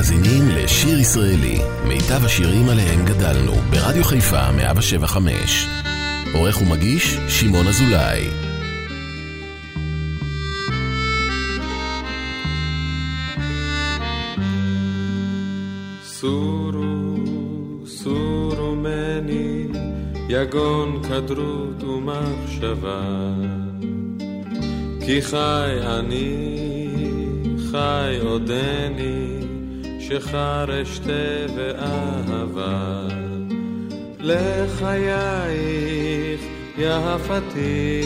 מאזינים לשיר ישראלי, מיטב השירים עליהם גדלנו, ברדיו חיפה 175. עורך ומגיש, שמעון אזולאי. סורו, סורו מני, יגון כדרות ומחשבה. כי חי אני חי עודני, שחר אשתה ואהבה. לחייך יפתי,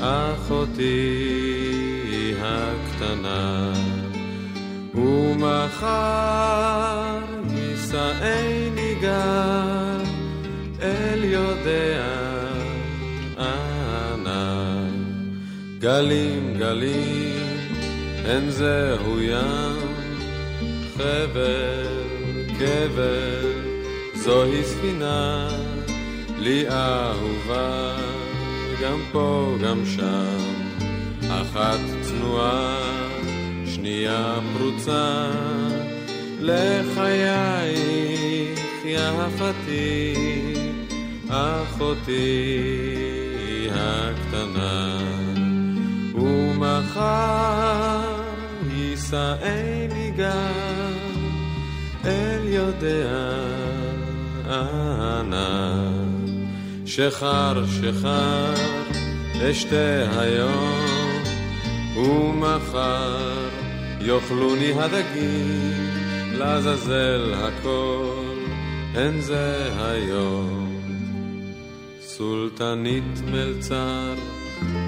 אחותי הקטנה. ומחר יישאני גם אל יודע אנה. גלים גלים אין זהו ים, חבל, קבר, זוהי ספינה, לי אהובה, גם פה גם שם, אחת צנועה, שנייה פרוצה, לחייך יפתי, אחותי הקטנה. ומחר יישאני גם אל יודע אנה. שחר שחר אשתה היום ומחר יאכלוני הדגים לעזאזל הכל אין זה היום סולטנית מלצר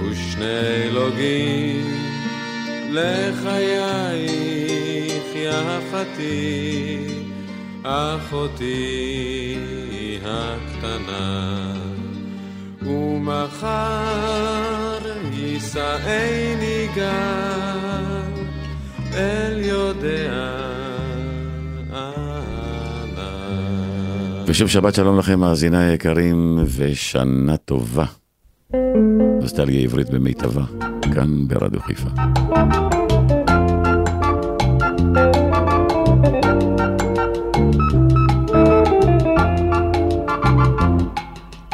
ושני אלוגים לחייך יפתי, אחותי הקטנה. ומחר יישאני גם אל יודע ושוב שבת שלום לכם, מאזיני היקרים, ושנה טובה. נוסטלגיה עברית במיטבה, כאן ברדיו חיפה.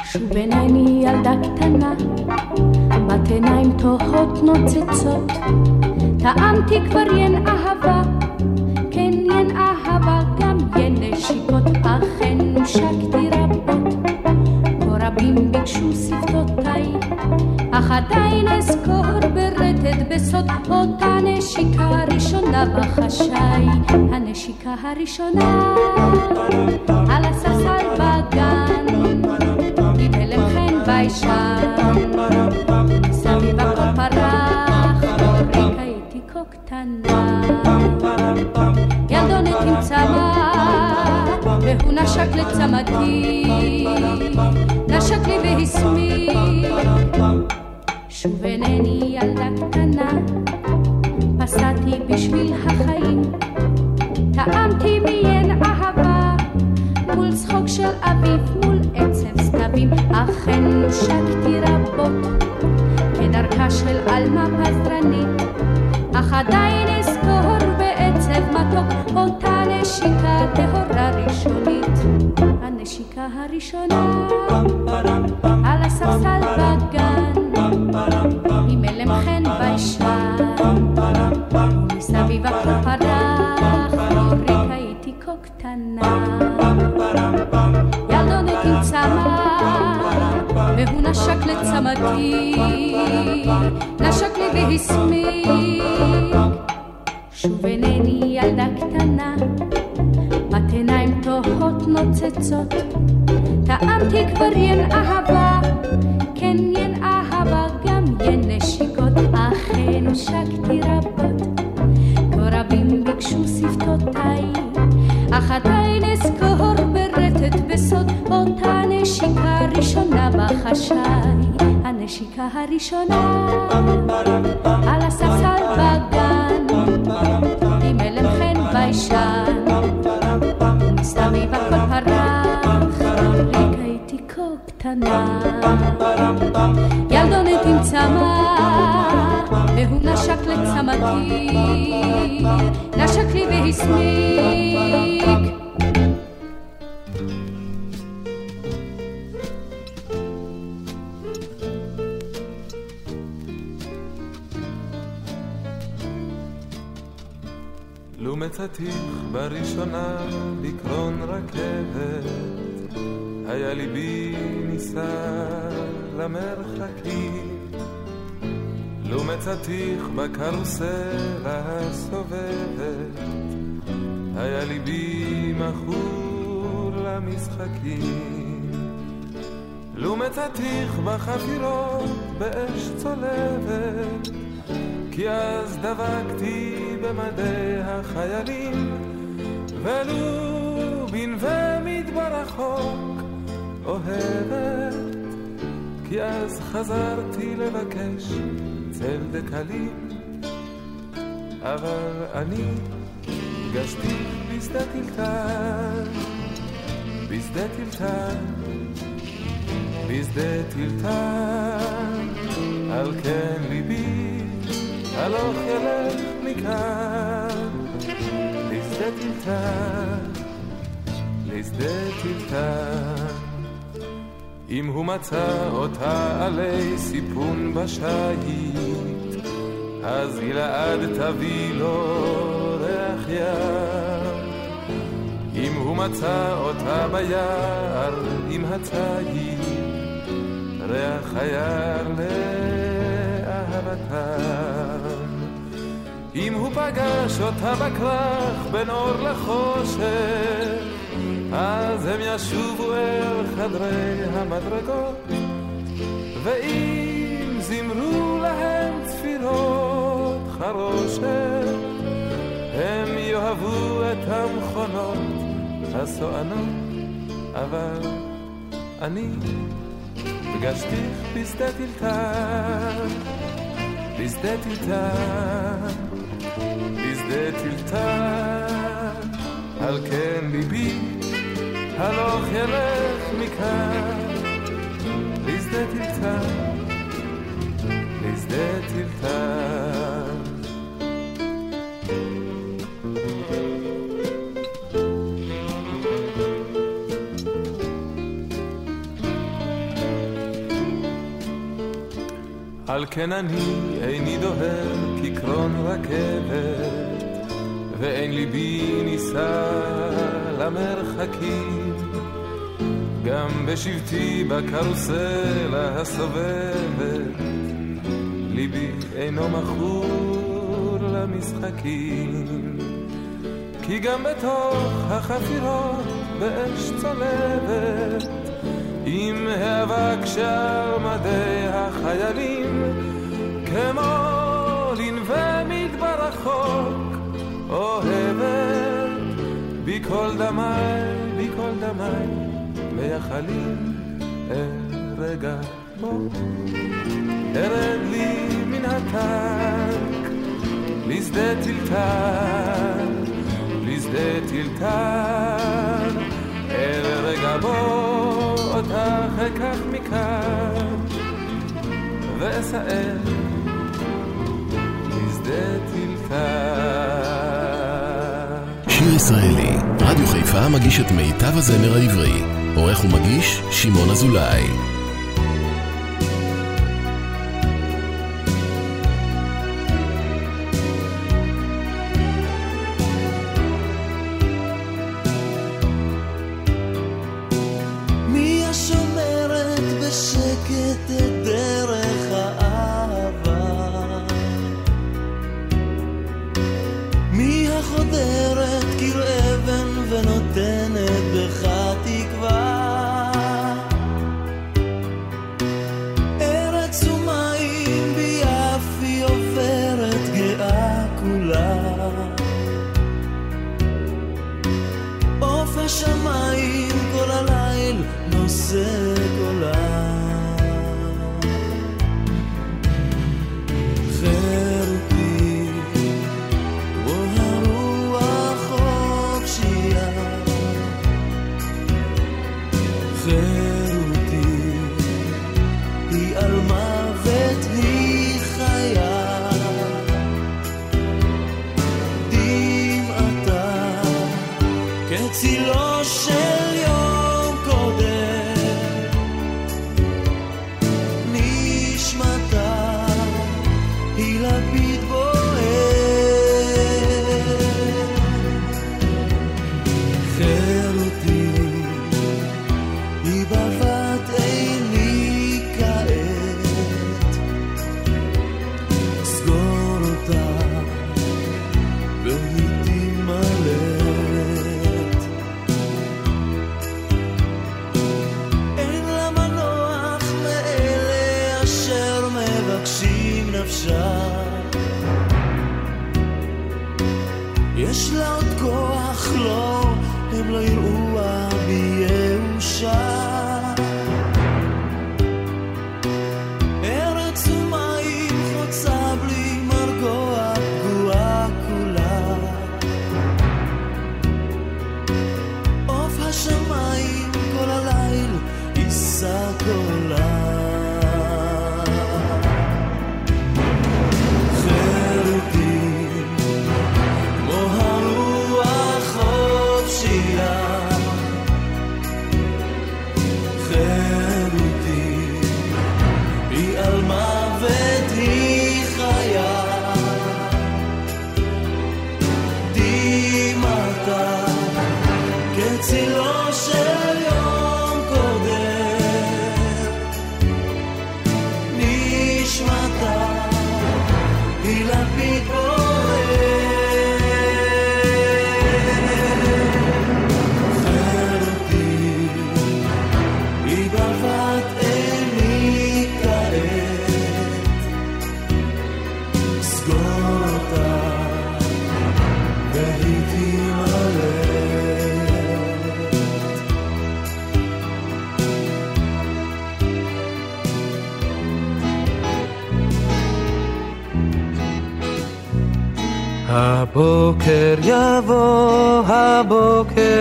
שוב עיניני ילדה קטנה, בת עיניים תוהות נוצצות, טעמתי כבר ין אהבה, כן ין אהבה, גם ין נשיקות, אכן נושקתי רבות, כה רבים ביקשו שפתותיי, אך עדיין אזכור בסוד אותה נשיקה ראשונה בחשאי, הנשיקה הראשונה על הספסל בגן. עם הלם חן ביישן, סביב הכל פרח, אורית הייתי כה קטנה. ילדונת עם צמא, והוא נשק לצמתי, נשק לי והסמיק. אינני ילדה קטנה, פסעתי בשביל החיים, טעמתי ביין אהבה, מול צחוק של אביב, מול עצב סתבים, אכן נושקתי רבות, כדרכה של עלמה פזרנית, אך עדיין אזכור בעצב מתוק, אותה נשיקה טהורה ראשונית, הנשיקה הראשונה, על הספסל בגן, חן ביישן, ומסביב הכל פרח, אורית הייתי כה קטנה. ילדונת עם צמא, והוא נשק לצמתי, נשק לי והסמיק. למרחקים. לו מצאתיך בקרוסלה הסובבת, היה ליבי מכור למשחקים. לו מצאתיך בחפירות באש צולבת, כי אז דבקתי במדי החיילים, ולו בנווה מדבר רחוק אוהבת, כי אז חזרתי לבקש צל דקלים, אבל אני פגשתי בשדה טלטל, בשדה טלטל, בשדה טלטל, על כן ליבי הלוך ילך מכאן. לשדה טלטל, לשדה טלטל. אם הוא מצא אותה עלי סיפון בשיט, אז גלעד תביא לו ריח ים. אם הוא מצא אותה ביער עם הציד, ריח היער לאהבתם. אם הוא פגש אותה בכרך בין אור לחושך, אז הם ישובו אל חדרי המדרגות, ואם זמרו להם צפירות חרושת, הם יאהבו את המכונות הסוענות, אבל אני פגשתיך בשדה טלטל, בשדה טלטל, בשדה טלטל, על כן ליבי הלוך ילך מכאן לשדה טלטל, לשדה טלטל. על כן אני איני דוהר כקרון רכבת, ואין ליבי נישא למרחקים. גם בשבטי בקרוסלה הסובבת, ליבי אינו מכור למשחקים. כי גם בתוך החפירות באש צולבת, עם האבק שעל מדי החיילים, כמו לנווה מדבר רחוק, אוהבת בי כל דמיי, בי כל דמיי, מייחלים ארגע בו. ארד לי מן הטנק, לשדה טלטל, לשדה טלטל, אל רגע בו אותך אקח מכאן, ואסער לשדה טלטל. שיר ישראלי, רדיו חיפה מגיש את מיטב הזמר העברי. עורך ומגיש, שמעון אזולאי.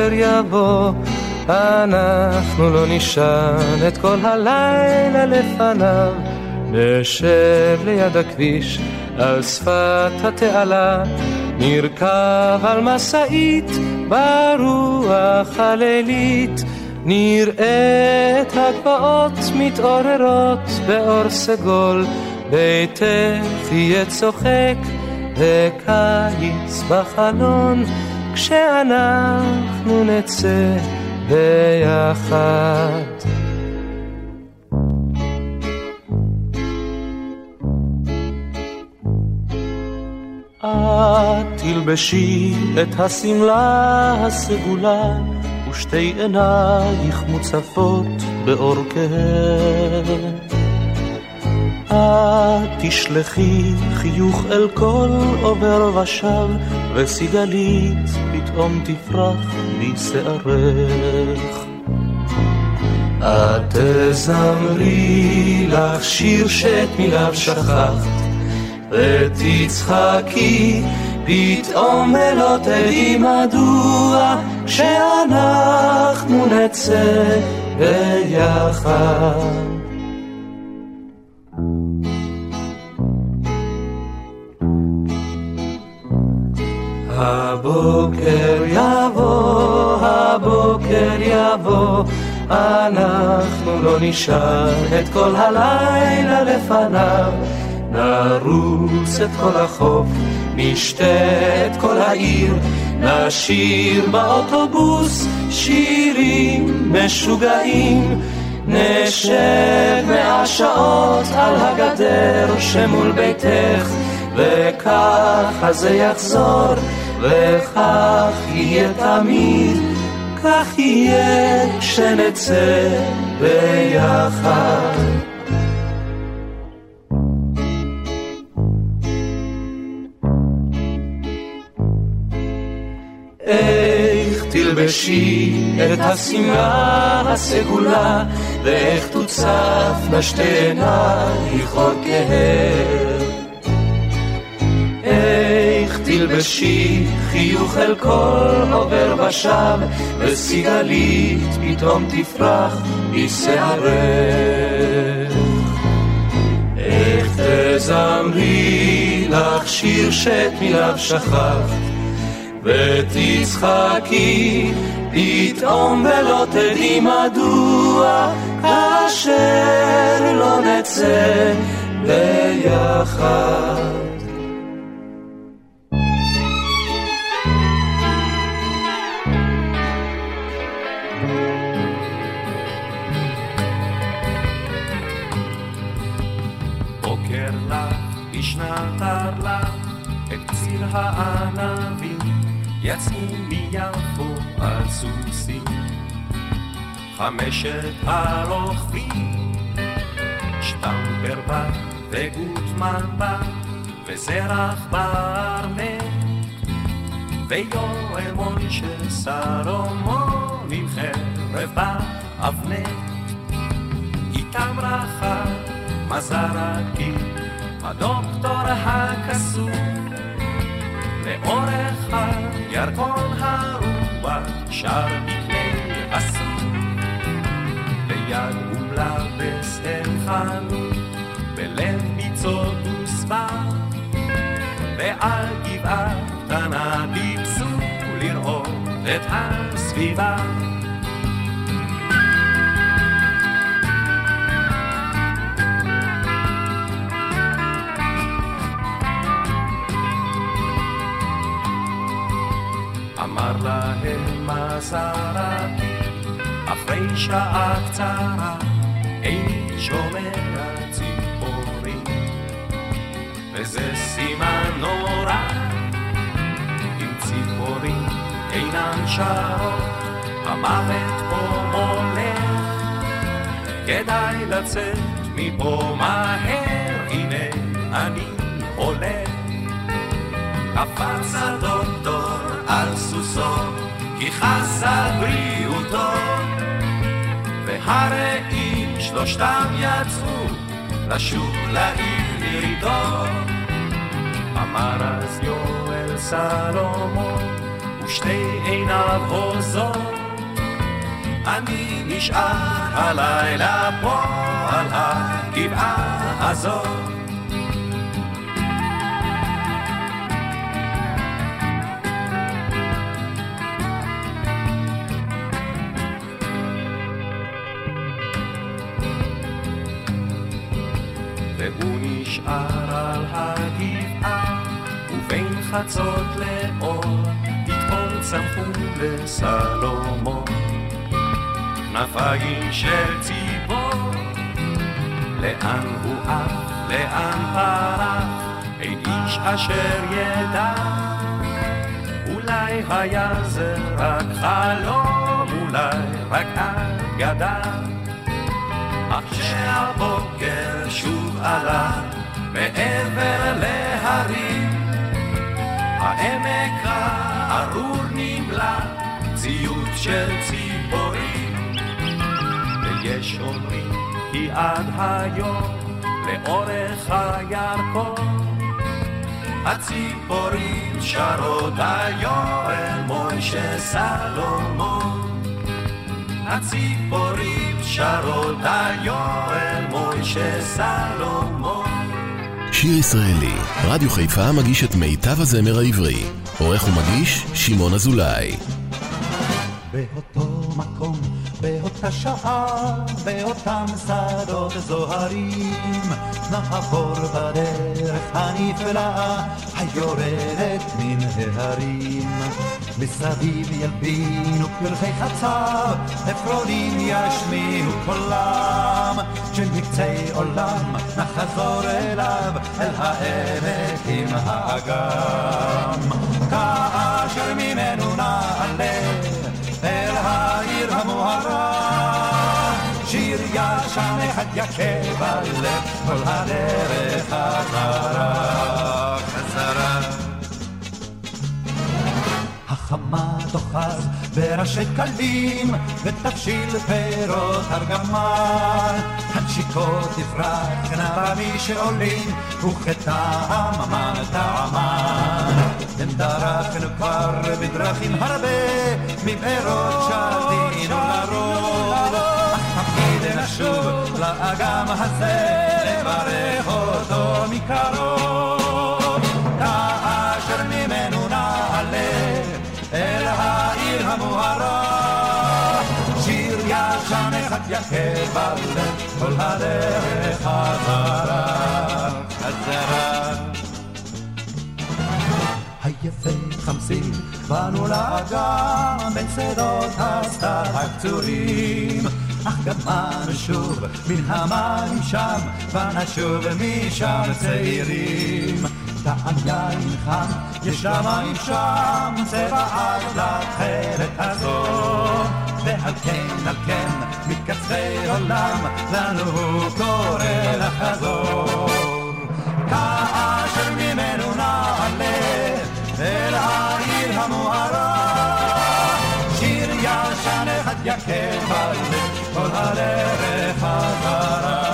הבוקר יבוא, אנחנו לא נישן את כל הלילה לפניו. נשב ליד הכביש, על שפת התעלה, נרכב על משאית ברוח הלילית. נראה את הגבעות מתעוררות באור סגול, ביתך יהיה צוחק וקיץ בחלון, כשאנחנו נצא ביחד. את תלבשי את השמלה הסגולה, ושתי עינייך מוצפות באור כהה. את תשלחי חיוך אל כל עובר ושב, וסיגלית פתאום תפרח משערך. את תזמרי לך שיר שאת מיליו שכחת, ותצחקי פתאום ולא תדעי מדוע, כשאנחנו נצא ביחד. הבוקר יבוא, הבוקר יבוא, אנחנו לא נשאר את כל הלילה לפניו. נרוץ את כל החוף, נשתה את כל העיר, נשיר באוטובוס שירים משוגעים. נשב מאה שעות על הגדר שמול ביתך, וככה זה יחזור, וכך יהיה תמיד, כך יהיה כשנצא ביחד. איך תלבשי את השמלה הסגולה, ואיך תוצפנה שתי עינייך כהר. תלבשי חיוך אל כל עובר ושב, וסיגלית פתאום תפרח בשערך. איך תזמרי לך שיר שאת מיליו שכחת, ותצחקי פתאום ולא תדעי מדוע, כאשר לא נצא ביחד. את ציר הענבים, יצאו מיפו על סוסים. חמשת הרוכבים, שטמפר בא וגוטמן בא, וזרח בארנק, ויואל מוישה סלומון עם חרב באבנט איתם רחב מזרקי הדוקטור הקסום לאורך הירקון הרוח שר מקנה אסור ביד ומלבס הם חנו בלב ביצות וסבר ועל גבעה קטנה טיפסו לראות את הסביבה מסרתי, אחרי שעה קצרה, איני שומע ציפורים. וזה סימן נורא, אם ציפורים אינן שרות, המוות פה מולך. כדאי לצאת מפה מהר, הנה אני הולך. קפץ הדוקטור על סוסו, חס על בריאותו. והרעים שלושתם יצאו לשוב לעיר ירידו. אמר אז יואל סלומון, ושתי עיניו הוזות. אני נשאר הלילה פה על הגבעה הזאת. חצות לאור, פתאום צמחו לסלומון. כנפיים של ציפור, לאן הוא עף, לאן פרח, אין איש אשר ידע. אולי היה זה רק חלום, אולי רק אגדה. אך כשהבוקר שוב עלה מעבר להרים, העמק הארור נמלא ציוץ של ציפורים. ויש אומרים כי עד היום לאורך הירקון הציפורים שרות היואל מוישה סלומון הציפורים שרות היואל מוישה סלומון שיר ישראלי, רדיו חיפה מגיש את מיטב הזמר העברי. עורך ומגיש, שמעון אזולאי. באותו מקום, באותה שעה, באותם שדות זוהרים, נעבור בדרך הנפלאה, היורדת מן ההרים. מסביב ילבינו פרחי חצב, עפרונים ישמיעו קולם, שמקצה עולם נחזור אליו, אל העמק עם האגם. כאשר ממנו נעלה אל העיר המוארה, שיר ישן אחד יכה בלב, כל הדרך חזרה, החמה תאחז בראשי כלבים ותבשיל פירות ארגמן. הנשיקות תפרחנה במי שעולים וכטעם המן טעמן. הם דרכנו כבר בדרכים הרבה מבארות שרדינו לרוב אך תמיד נשוב לאגם הזה לברך אותו מקרוב יכה בלב כל הדרך חזרה חזרה היפה חמסים באנו לאגם בין שדות הסתר הקצורים. אך גמרנו שוב מן המים שם ונשוב משם צעירים. טעם יין חם, יש למים שם, צבע עד לתכלת הזאת. ועל כן, על כן, מקצרי עולם, לנו הוא קורא לחזור. כאשר ממנו נעלה, אל העיר המוארה. שיר ישן אחד יכה בלב כל הדרך חזרה.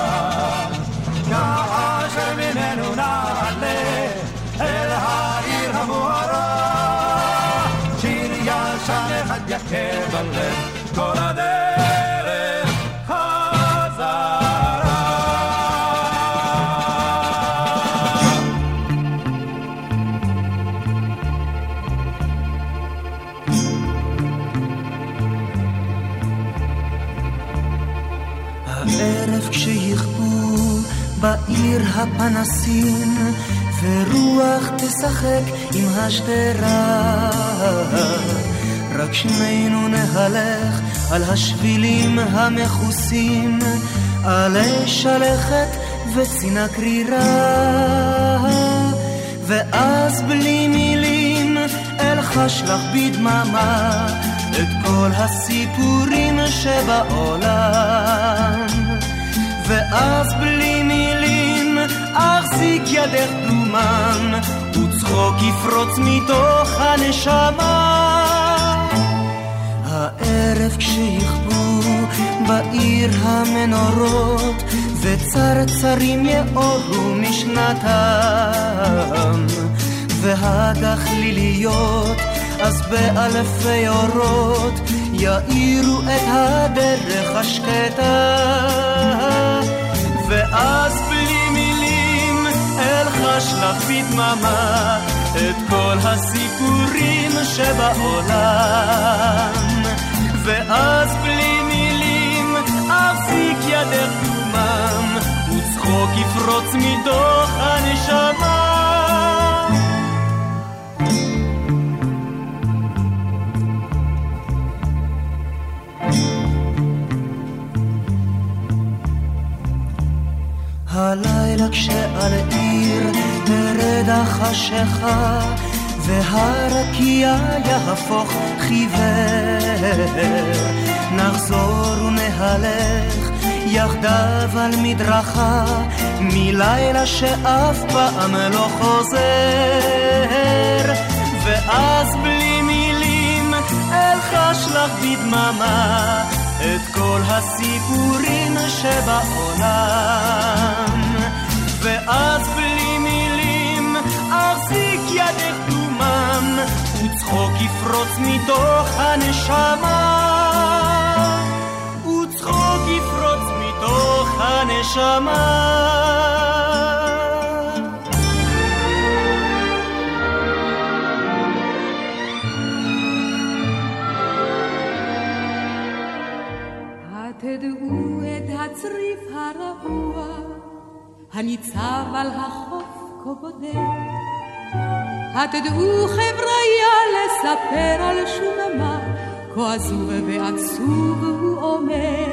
הפנסים ורוח תשחק עם השדרה. רק שנינו נהלך על השבילים המכוסים עלי שלכת וצינה קרירה. ואז בלי מילים אלחש לך בדממה את כל הסיפורים שבעולם. ואז בלי ידך דומם וצחוק יפרוץ מתוך הנשמה. הערב כשיכבו בעיר המנורות וצרצרים יאורו משנתם. והגחליליות אז באלפי אורות יאירו את הדרך השקטה. ואז אלחש לך בדממה את כל הסיפורים שבעולם. ואז בלי מילים אפסיק ידך דומם וצחוק יפרוץ מתוך הנשמה הלילה כשעל עיר תרד החשיכה והרקיע יהפוך חיוור. נחזור ונהלך יחדיו על מדרכה מלילה שאף פעם לא חוזר. ואז בלי מילים אלחש לך בדממה את כל הסיפורים שבעולם וצחוק יפרוץ מתוך הנשמה וצחוק יפרוץ מתוך הנשמה תדעו את הצריף הרעוע הניצב על החוף כה בודד. התדעו חבריה לספר על שוממה כה עזוב ועצוב הוא אומר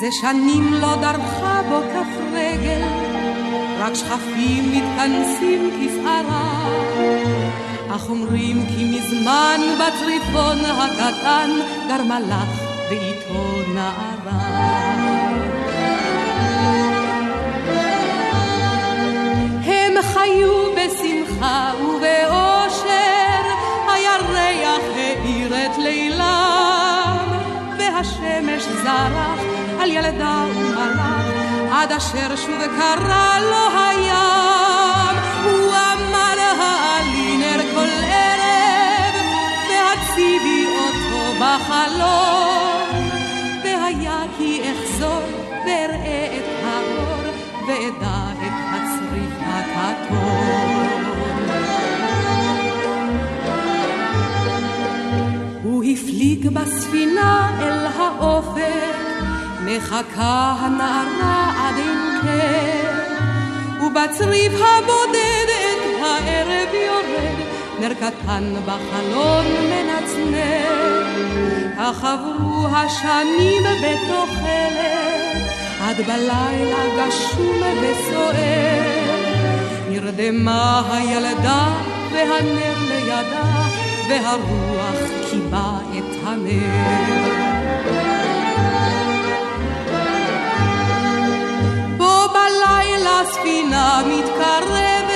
זה שנים לא דרכה בו כף רגל רק שכפים מתכנסים כפערה אך אומרים כי מזמן בצריפון הקטן גרמה לך ואיתו נערה. הם חיו בשמחה ובאושר, הירח האיר את לילם, והשמש זרח על ילדה ומלאך, עד אשר שוב קרא לו הים. הוא אמר העלי נר כל ערב, והציבי אותו בחלום. והיה כי אחזור ואראה את האור ואדע את הצריף הכתום. הפליג בספינה אל האופק, מחכה הנערה עד אין קר, ובצריף הבודד את הערב יורד, נר קטן בחלון מנצנר. כך עברו השנים בתוחלת, עד בלילה גשום וסוער. נרדמה הילדה והנר לידה, והרוח קיבה את הנר. בו בלילה ספינה מתקרבת,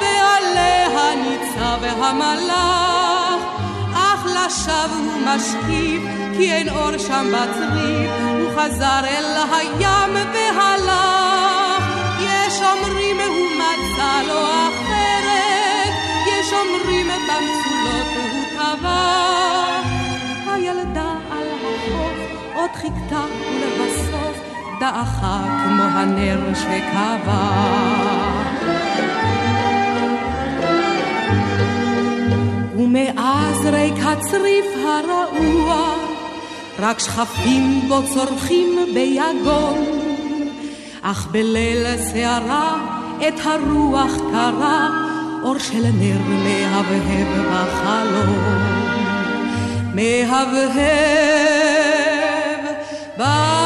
ועליה ניצב המלאך, אך לשווא הוא משכיב, כי אין אור שם בצריף, הוא חזר אל הים והלך. יש אומרים הוא מצא לו אחרת, יש אומרים במצולות הוא טבח. הילדה על החוף עוד חיכתה ולבסוף דעכה כמו הנר שקבע. ומאז ריק הצריף הרעוע, רק שכפים בו צורכים ביגון. אך בליל סערה את הרוח קרה, אור של נר מהבהב בחלום. מהבהב בחלום. שבת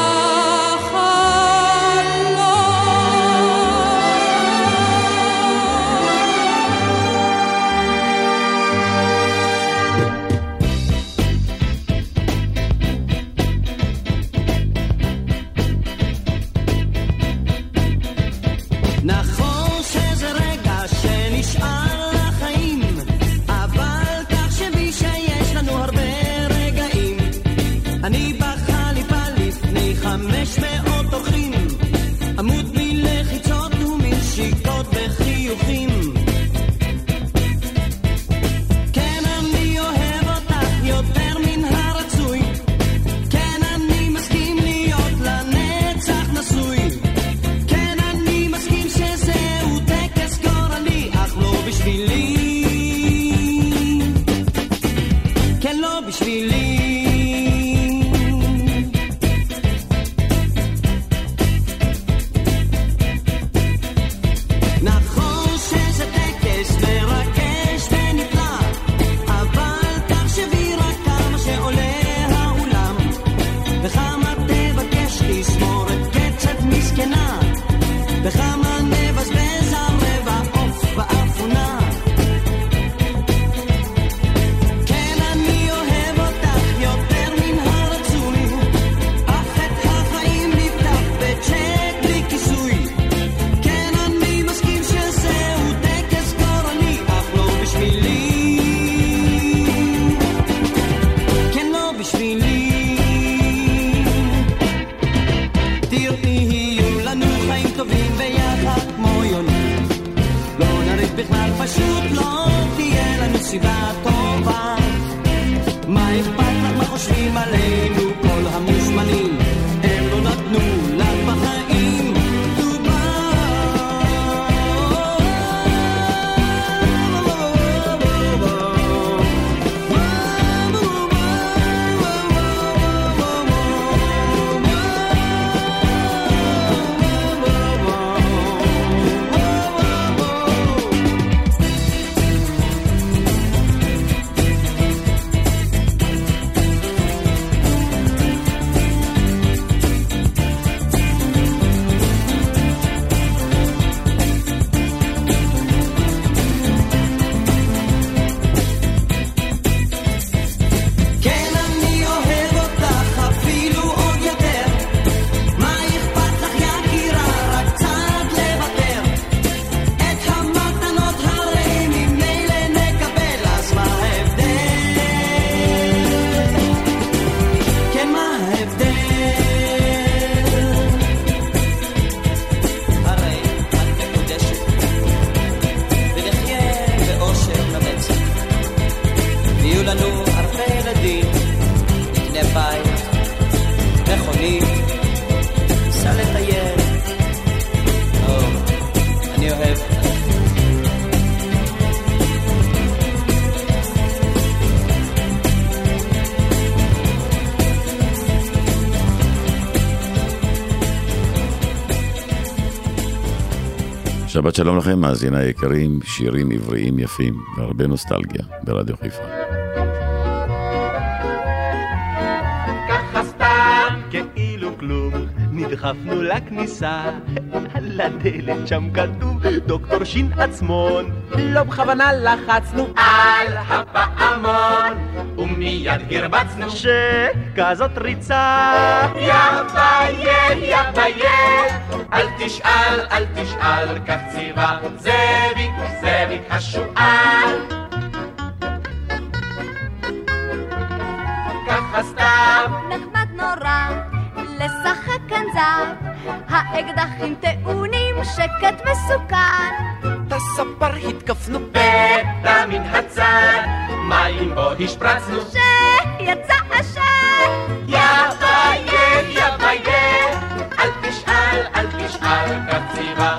שלום לכם, מאזיני היקרים, שירים עבריים יפים והרבה נוסטלגיה ברדיו חיפה. כאילו נדחפנו לכניסה, על הדלת שם כתוב דוקטור שין עצמון, לא בכוונה לחצנו הפעמון, מיד הרבצנו שכזאת ריצה. יא ביי, יא ביי, אל תשאל, אל תשאל, כך ציווה זאביק, זאביק השועל. ככה סתם. נחמד נורא לשחק כאן זב האקדחים טעונים, שקט מסוכן. את הספר התקפנו פתע מן הצד, מים בו השפרצנו. שיצא עשן! יא ביי, יא ביי, אל תשאל, אל תשאל, קציבה,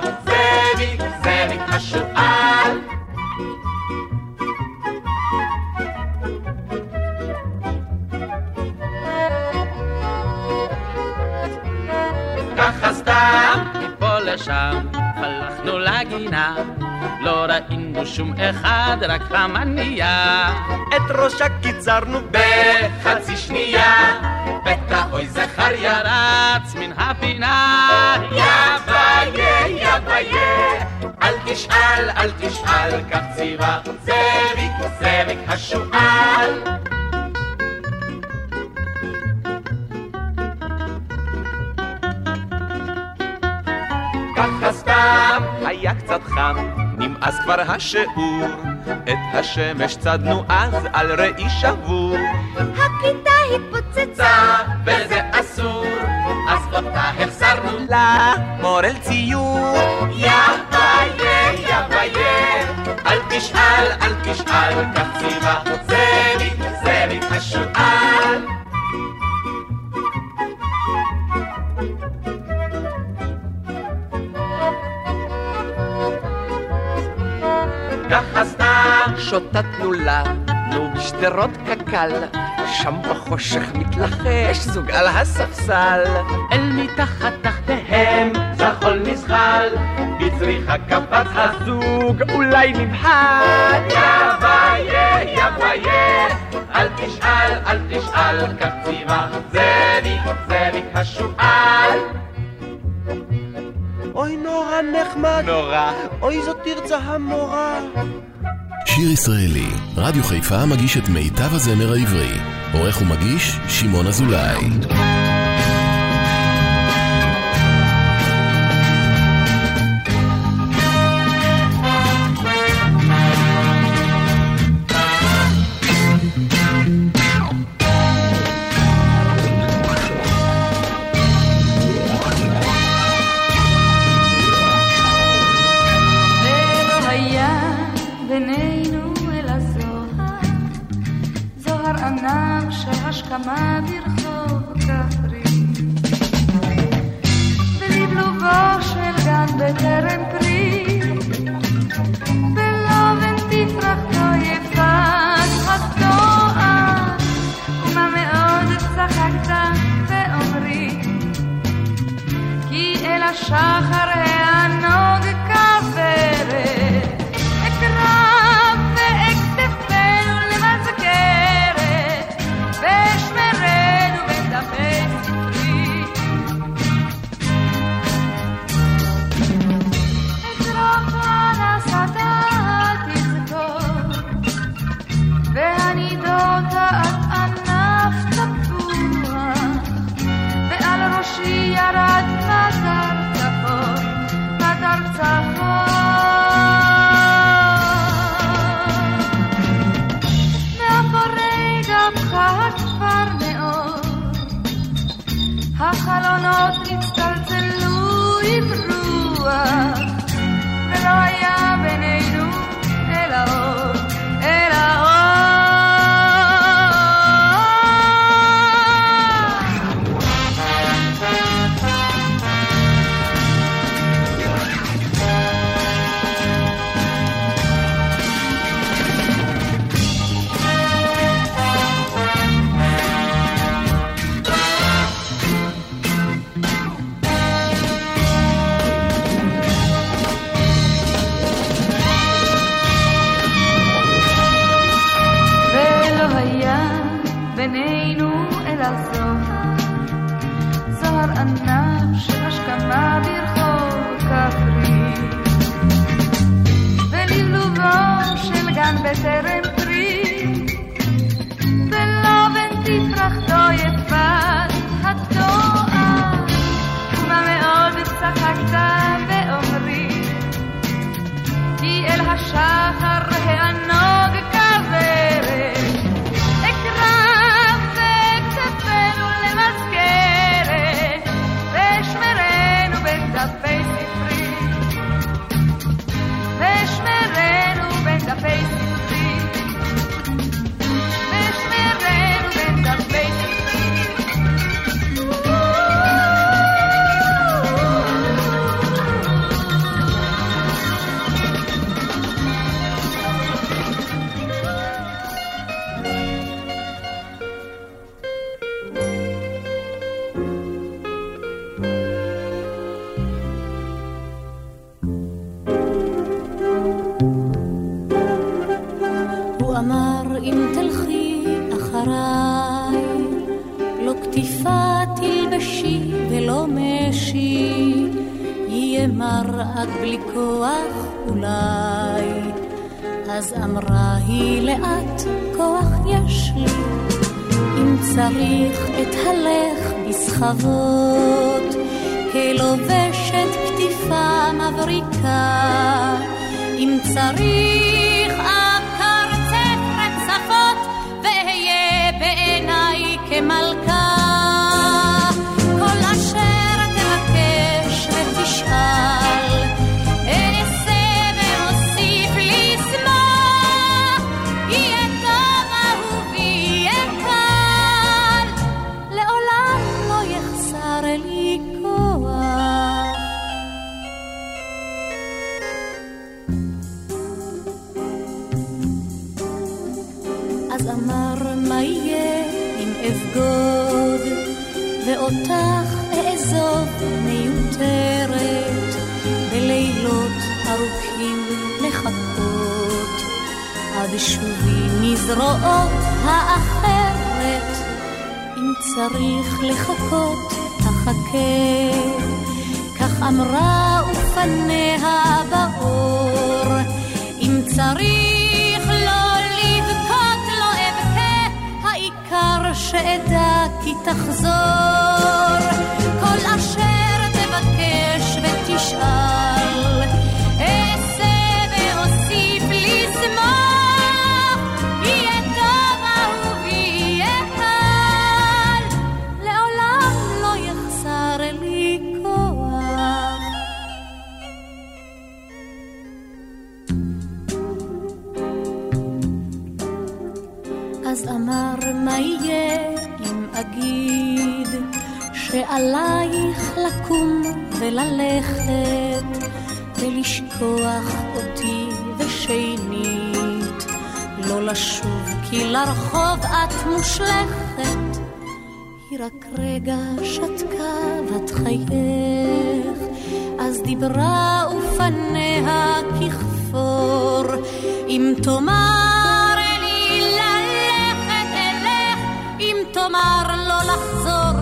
לשם, הלכנו לגינה, לא ראינו שום אחד, רק המנייה. את ראשה קיצרנו בחצי שנייה, בטח אוי זכריה רץ מן הפינה. יא ביי, יא ביי, אל תשאל, אל תשאל, כך ציווה זאביק, זאביק השועל. ככה סתם היה קצת חם, נמאס כבר השיעור. את השמש צדנו אז על ראי שבור. הכיתה התפוצצה, וזה אסור, אז אותה החזרנו למורל ציור. יא ביי, יא ביי, אל תשאל, אל תשאל, כך ציווה זאביק, זאביק השועל. ככה סתם שוטטנו לנו בשדרות קק"ל, שם בחושך מתלחש זוג על הספסל. אל מתחת תחתיהם זחול נזחל, בצריחה קפץ הזוג אולי נבחל. יא ביי, יא ביי, אל תשאל, אל תשאל, כך ציווה זאביק, זאביק השועל. אוי נורא נחמד, נורא. אוי זאת תרצה המורה. שיר ישראלי, רדיו חיפה מגיש את מיטב הזמר העברי. עורך ומגיש, שמעון אזולאי. זרועות האחרת. אם צריך לחכות, תחכה. כך אמרה ופניה באור. אם צריך לא לבכות, לא אבכה, העיקר שאדע כי תחזור. כל אשר תבקש ותשאל מה יהיה אם אגיד שעלייך לקום וללכת ולשכוח אותי ושנית. לא לשוב כי לרחוב את מושלכת. היא רק רגע שתקה ואת חייך. אז דיברה ופניה ככפור. אם תאמר תאמר לו לחזור.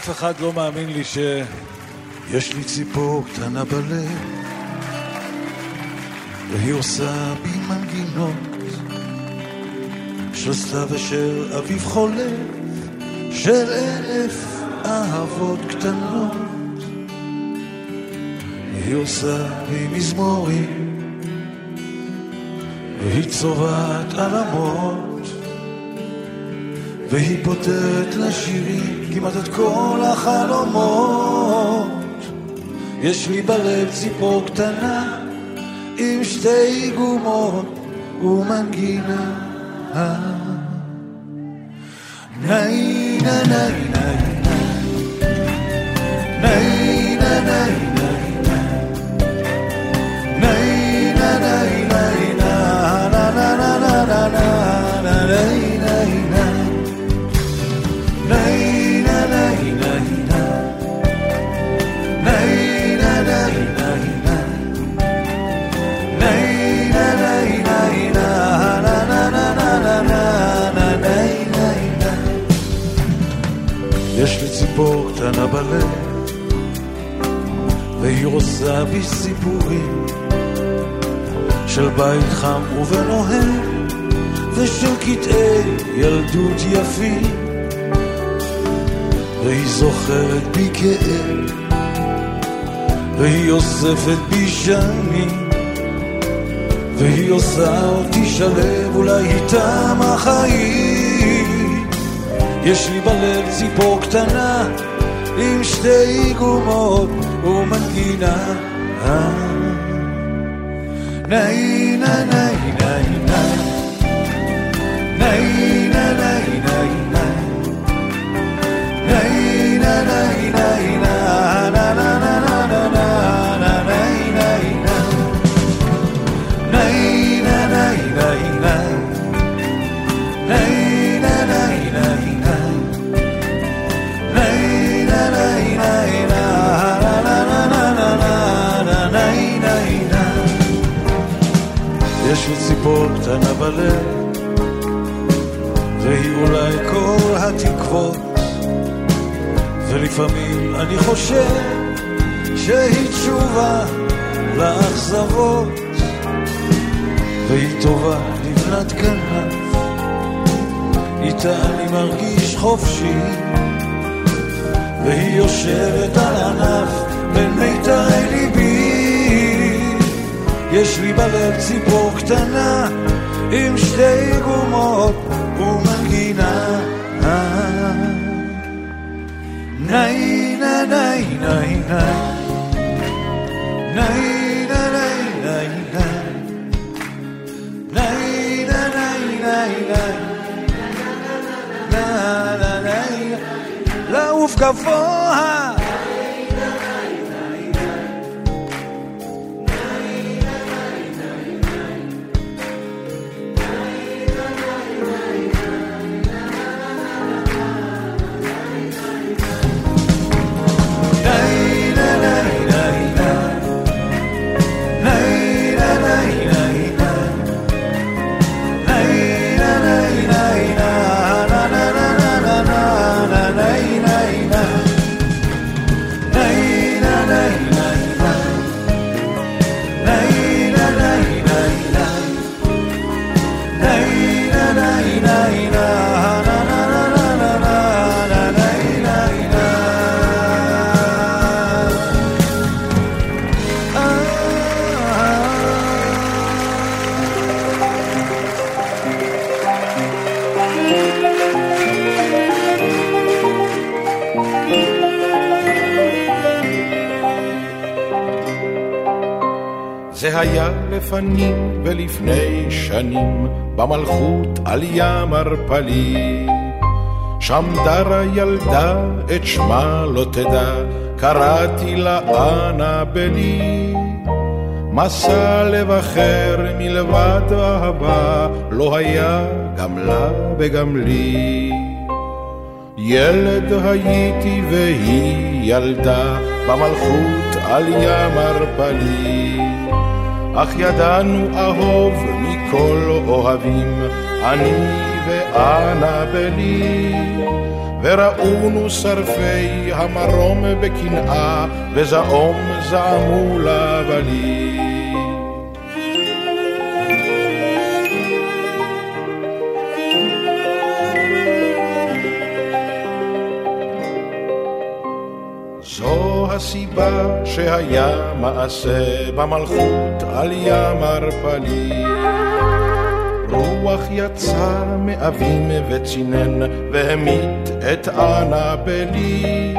אף אחד לא מאמין לי שיש לי ציפור קטנה בלב, והיא עושה בי מנגינות של סתיו ושל אביב חולף, של אלף אהבות קטנות. היא עושה בי מזמורים, והיא צובעת עלמות. והיא פותרת לשירים כמעט את כל החלומות. יש לי בלב ציפור קטנה עם שתי גומות ומנגינה. קטנה בלב, והיא עושה בי סיפורים של בית חם ובנוהם, ושל קטעי ילדות יפים, והיא זוכרת בי כאב, והיא אוספת בי שנים, והיא עושה אותי שלב, אולי איתם החיים. יש לי בלב ציפור קטנה עם שתי גומות ומנגינה. נאי נאי נאי נאי נאי קטנה בלב, והיא אולי כל התקוות, ולפעמים אני חושב שהיא תשובה לאכזבות, והיא טובה לבנת כנף, איתה אני מרגיש חופשי. והיא יושבת על ענף בין מיתרי ליבי. יש לי בלב ציפור קטנה עם שתי גומות ומנגינה. ניי ניי ניי ניי ניי ניי ניי לפנים ולפני שנים, במלכות על ים ערפלי. שם דרה ילדה, את שמה לא תדע, קראתי לה אנה בלי. מסע לב אחר מלבד אהבה, לא היה גם לה וגם לי. ילד הייתי והיא ילדה, במלכות על ים ערפלי. אך ידענו אהוב מכל אוהבים, אני ואנה בלי. וראונו שרפי המרום בקנאה, וזעום זעמו. זו הסיבה שהיה מעשה במלכות על ים ערפלי. רוח יצא מאבים וצינן והמית את אנה בלי.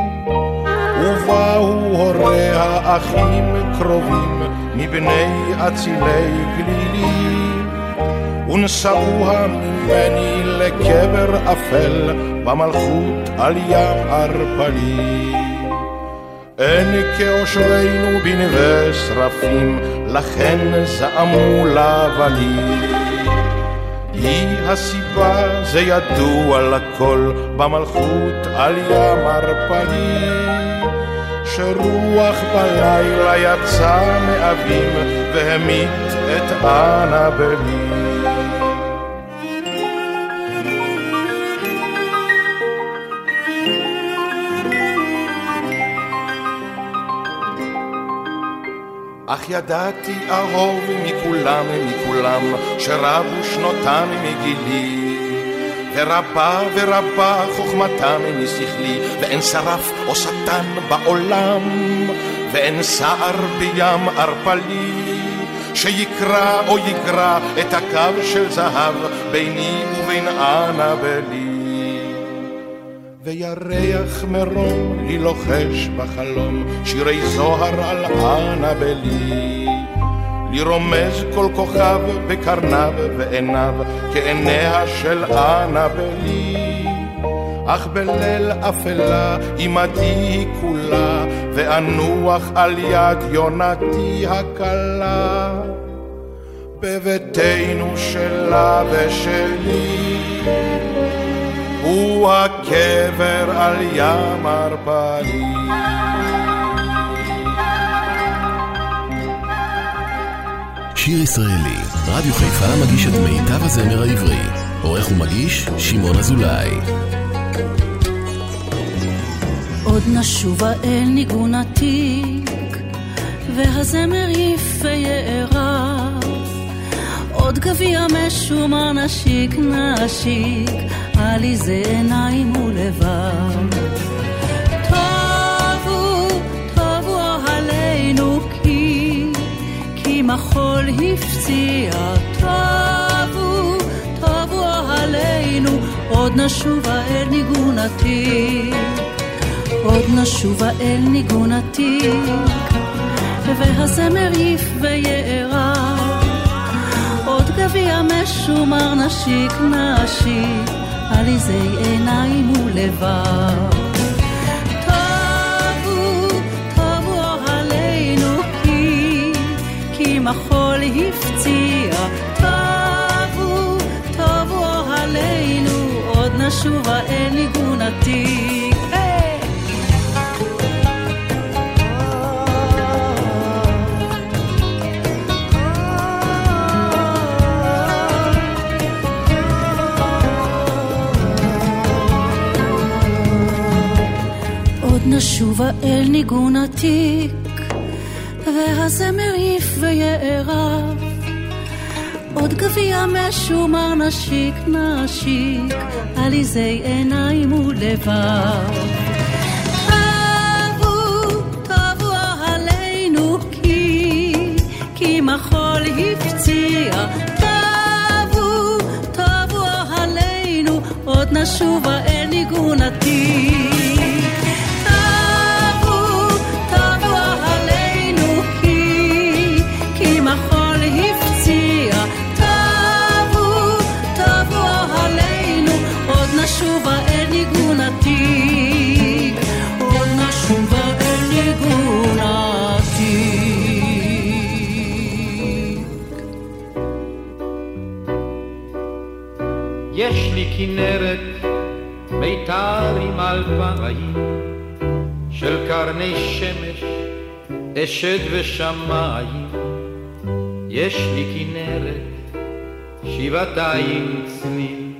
ובאו הוריה אחים קרובים מבני אצילי גלילי. ונשאוה ממני לקבר אפל במלכות על ים ערפלי. אין כאושרנו בנווה שרפים, לכן זעמו לבלי. היא הסיבה, זה ידוע לכל, במלכות על ים ערפלי. שרוח בלילה יצא מאבים, והמית את אנה בלי. אך ידעתי אהוב מכולם מכולם, שרבו שנותם מגילי. ורבה ורבה חוכמתם משכלי, ואין שרף או שטן בעולם, ואין סער בים ערפלי, שיקרא או יגרע את הקו של זהב ביני ובין אנה בלי. וירח מרום לי לוחש בחלום שירי זוהר על אנה בלי. לי רומז כל כוכב בקרניו ועיניו כעיניה של אנה בלי. אך בליל אפלה היא כולה ואנוח על יד יונתי הקלה. בביתנו שלה ושלי הוא הקבר על ים ערפלי. שיר ישראלי, רדיו חיפה מגיש את מיטב הזמר העברי. עורך ומגיש, שמעון אזולאי. עוד נשובה אל ניגון עתיק, והזמר יפה יערב. עוד גביע משומר נשיק נשיק, עליזה עיניים ולבב. טובו, טובו אוהלינו כי, כי מחול הפציע. טובו, טובו אוהלינו, עוד נשובה אל ניגון עתיק. עוד נשובה אל ניגון עתיק, והזמר יף ויערב. עוד גביע משומר נשיק נשיק, עליזי עיניים ולבב. טובו, טובו אוהלינו כי, כי מחול הפציע. טובו, טובו אוהלינו, עוד נשובה אל ניגון עתיק. נשובה אל ניגון עתיק, והזמר יף ויערב. עוד גביע משומר נשיק נשיק, עליזי עיניים ולבב. טבו, טבו אוהלינו כי, כי מחול הפציע. טבו, טבו אוהלינו, עוד נשובה אל ניגון אלפיים של קרני שמש, אשד ושמיים, יש לי כנרת, שבעתיים צליל,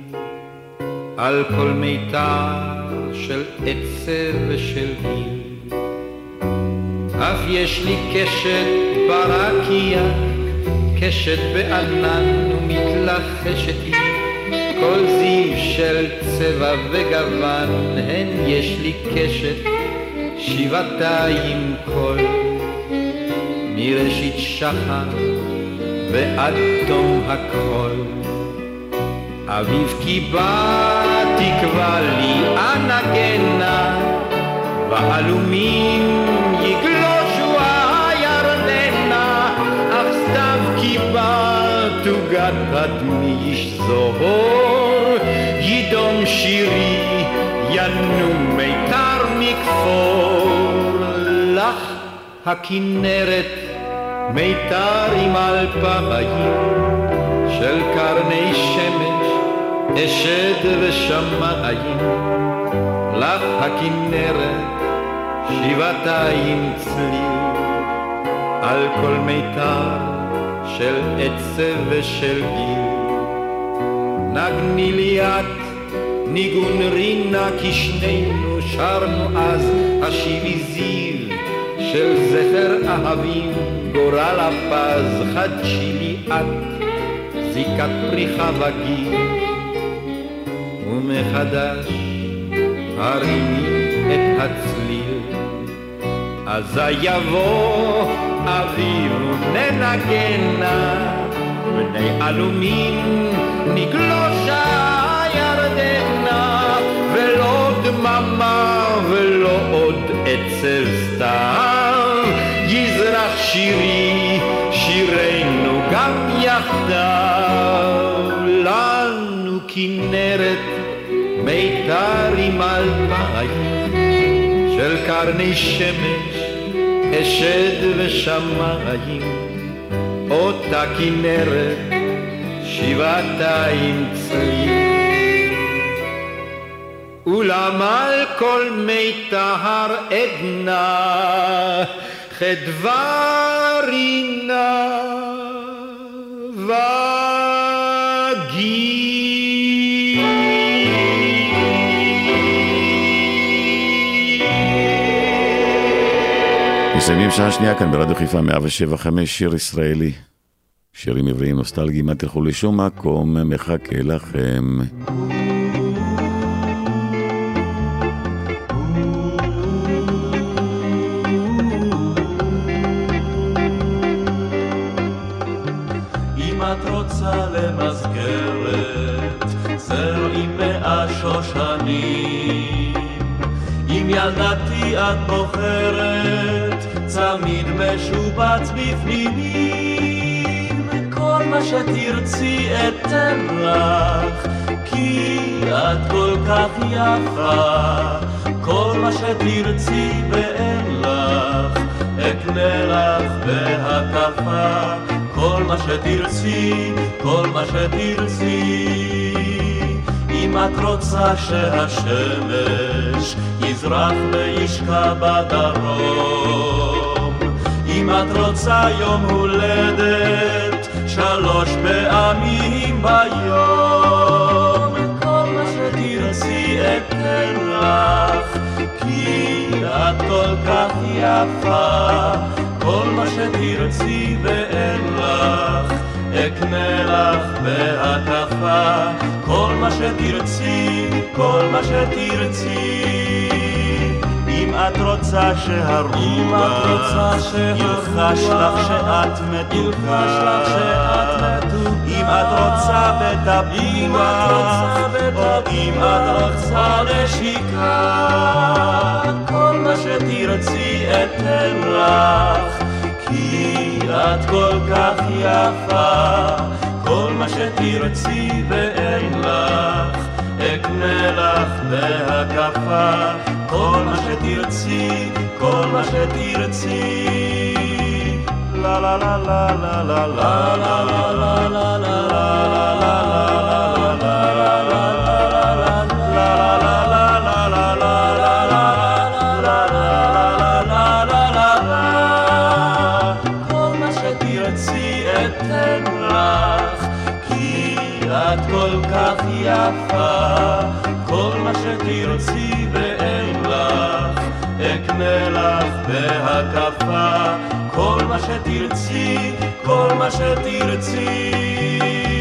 על כל מיתר של עצב ושל גיל. אף יש לי קשת ברקיע, קשת בענן ומתלחשת היא, כל זיו של צבע וגוון, הן יש לי קשת שבעתיים קול, מראשית שחר ועד תום הכל. אביב כי בא תקבע לי אנגנה, בעלומים תוגת פדמי איש זוהור, ידום שירי ינום מיתר מכפור, לך הכנרת מיתר עם אלפיים של קרני שמש, אשד ושמיים, לך הכנרת שבעתיים צליל, על כל מיתר של עצב ושל גיל. נגני לי את ניגון רינה כי שנינו שרנו אז. השיבי זיו של זכר אהבים גורל הפז חדשי לי את זיקת פריחה וגיל ומחדש הרימי את הצליל. אזי יבוא אביב וננגנה בני עלומים נגלושה דממה ולא עוד עצב סתם, יזרח שירי, שירנו גם יחדיו, לנו כנרת מיתר עם אלפיים של קרני שמש, אשד ושמיים, אותה כנרת שבעתיים צליל. אולם על כל מי טהר עדנה חדווה רינה וגיל. מסיימים שעה שנייה כאן ברדיו חיפה 175 שיר ישראלי. שירים עבריים נוסטלגיים, אל תלכו לשום מקום, מחכה לכם. שושנים. אם ילדתי את בוחרת, צמיד משובץ בפנינים. כל מה שתרצי אתן לך, כי את כל כך יפה. כל מה שתרצי ואין לך, אקנה לך בהקפה. כל מה שתרצי, כל מה שתרצי. אם את רוצה שהשמש יזרח וישקע בדרום, אם את רוצה יום הולדת שלוש פעמים ביום, כל מה שתרצי אתן לך, כי את כל כך יפה, כל מה שתרצי ואין לך, אקנה לך בהקפה. כל מה שתרצי, כל מה שתרצי. את רוצה שהרוח ילחש לך שאת מתוקה, אם את רוצה בתפוח, או אם את רוצה נשיקה, כל מה שתרצי אתן לך, כי את כל כך יפה. כל מה שתרצי ואין לך, אקנה לך בהקפה. כל מה שתרצי, כל מה שתרצי. לה לה לה לה לה לה לה לה לה לה לה לה לה שתרצי, כל מה שתרצי.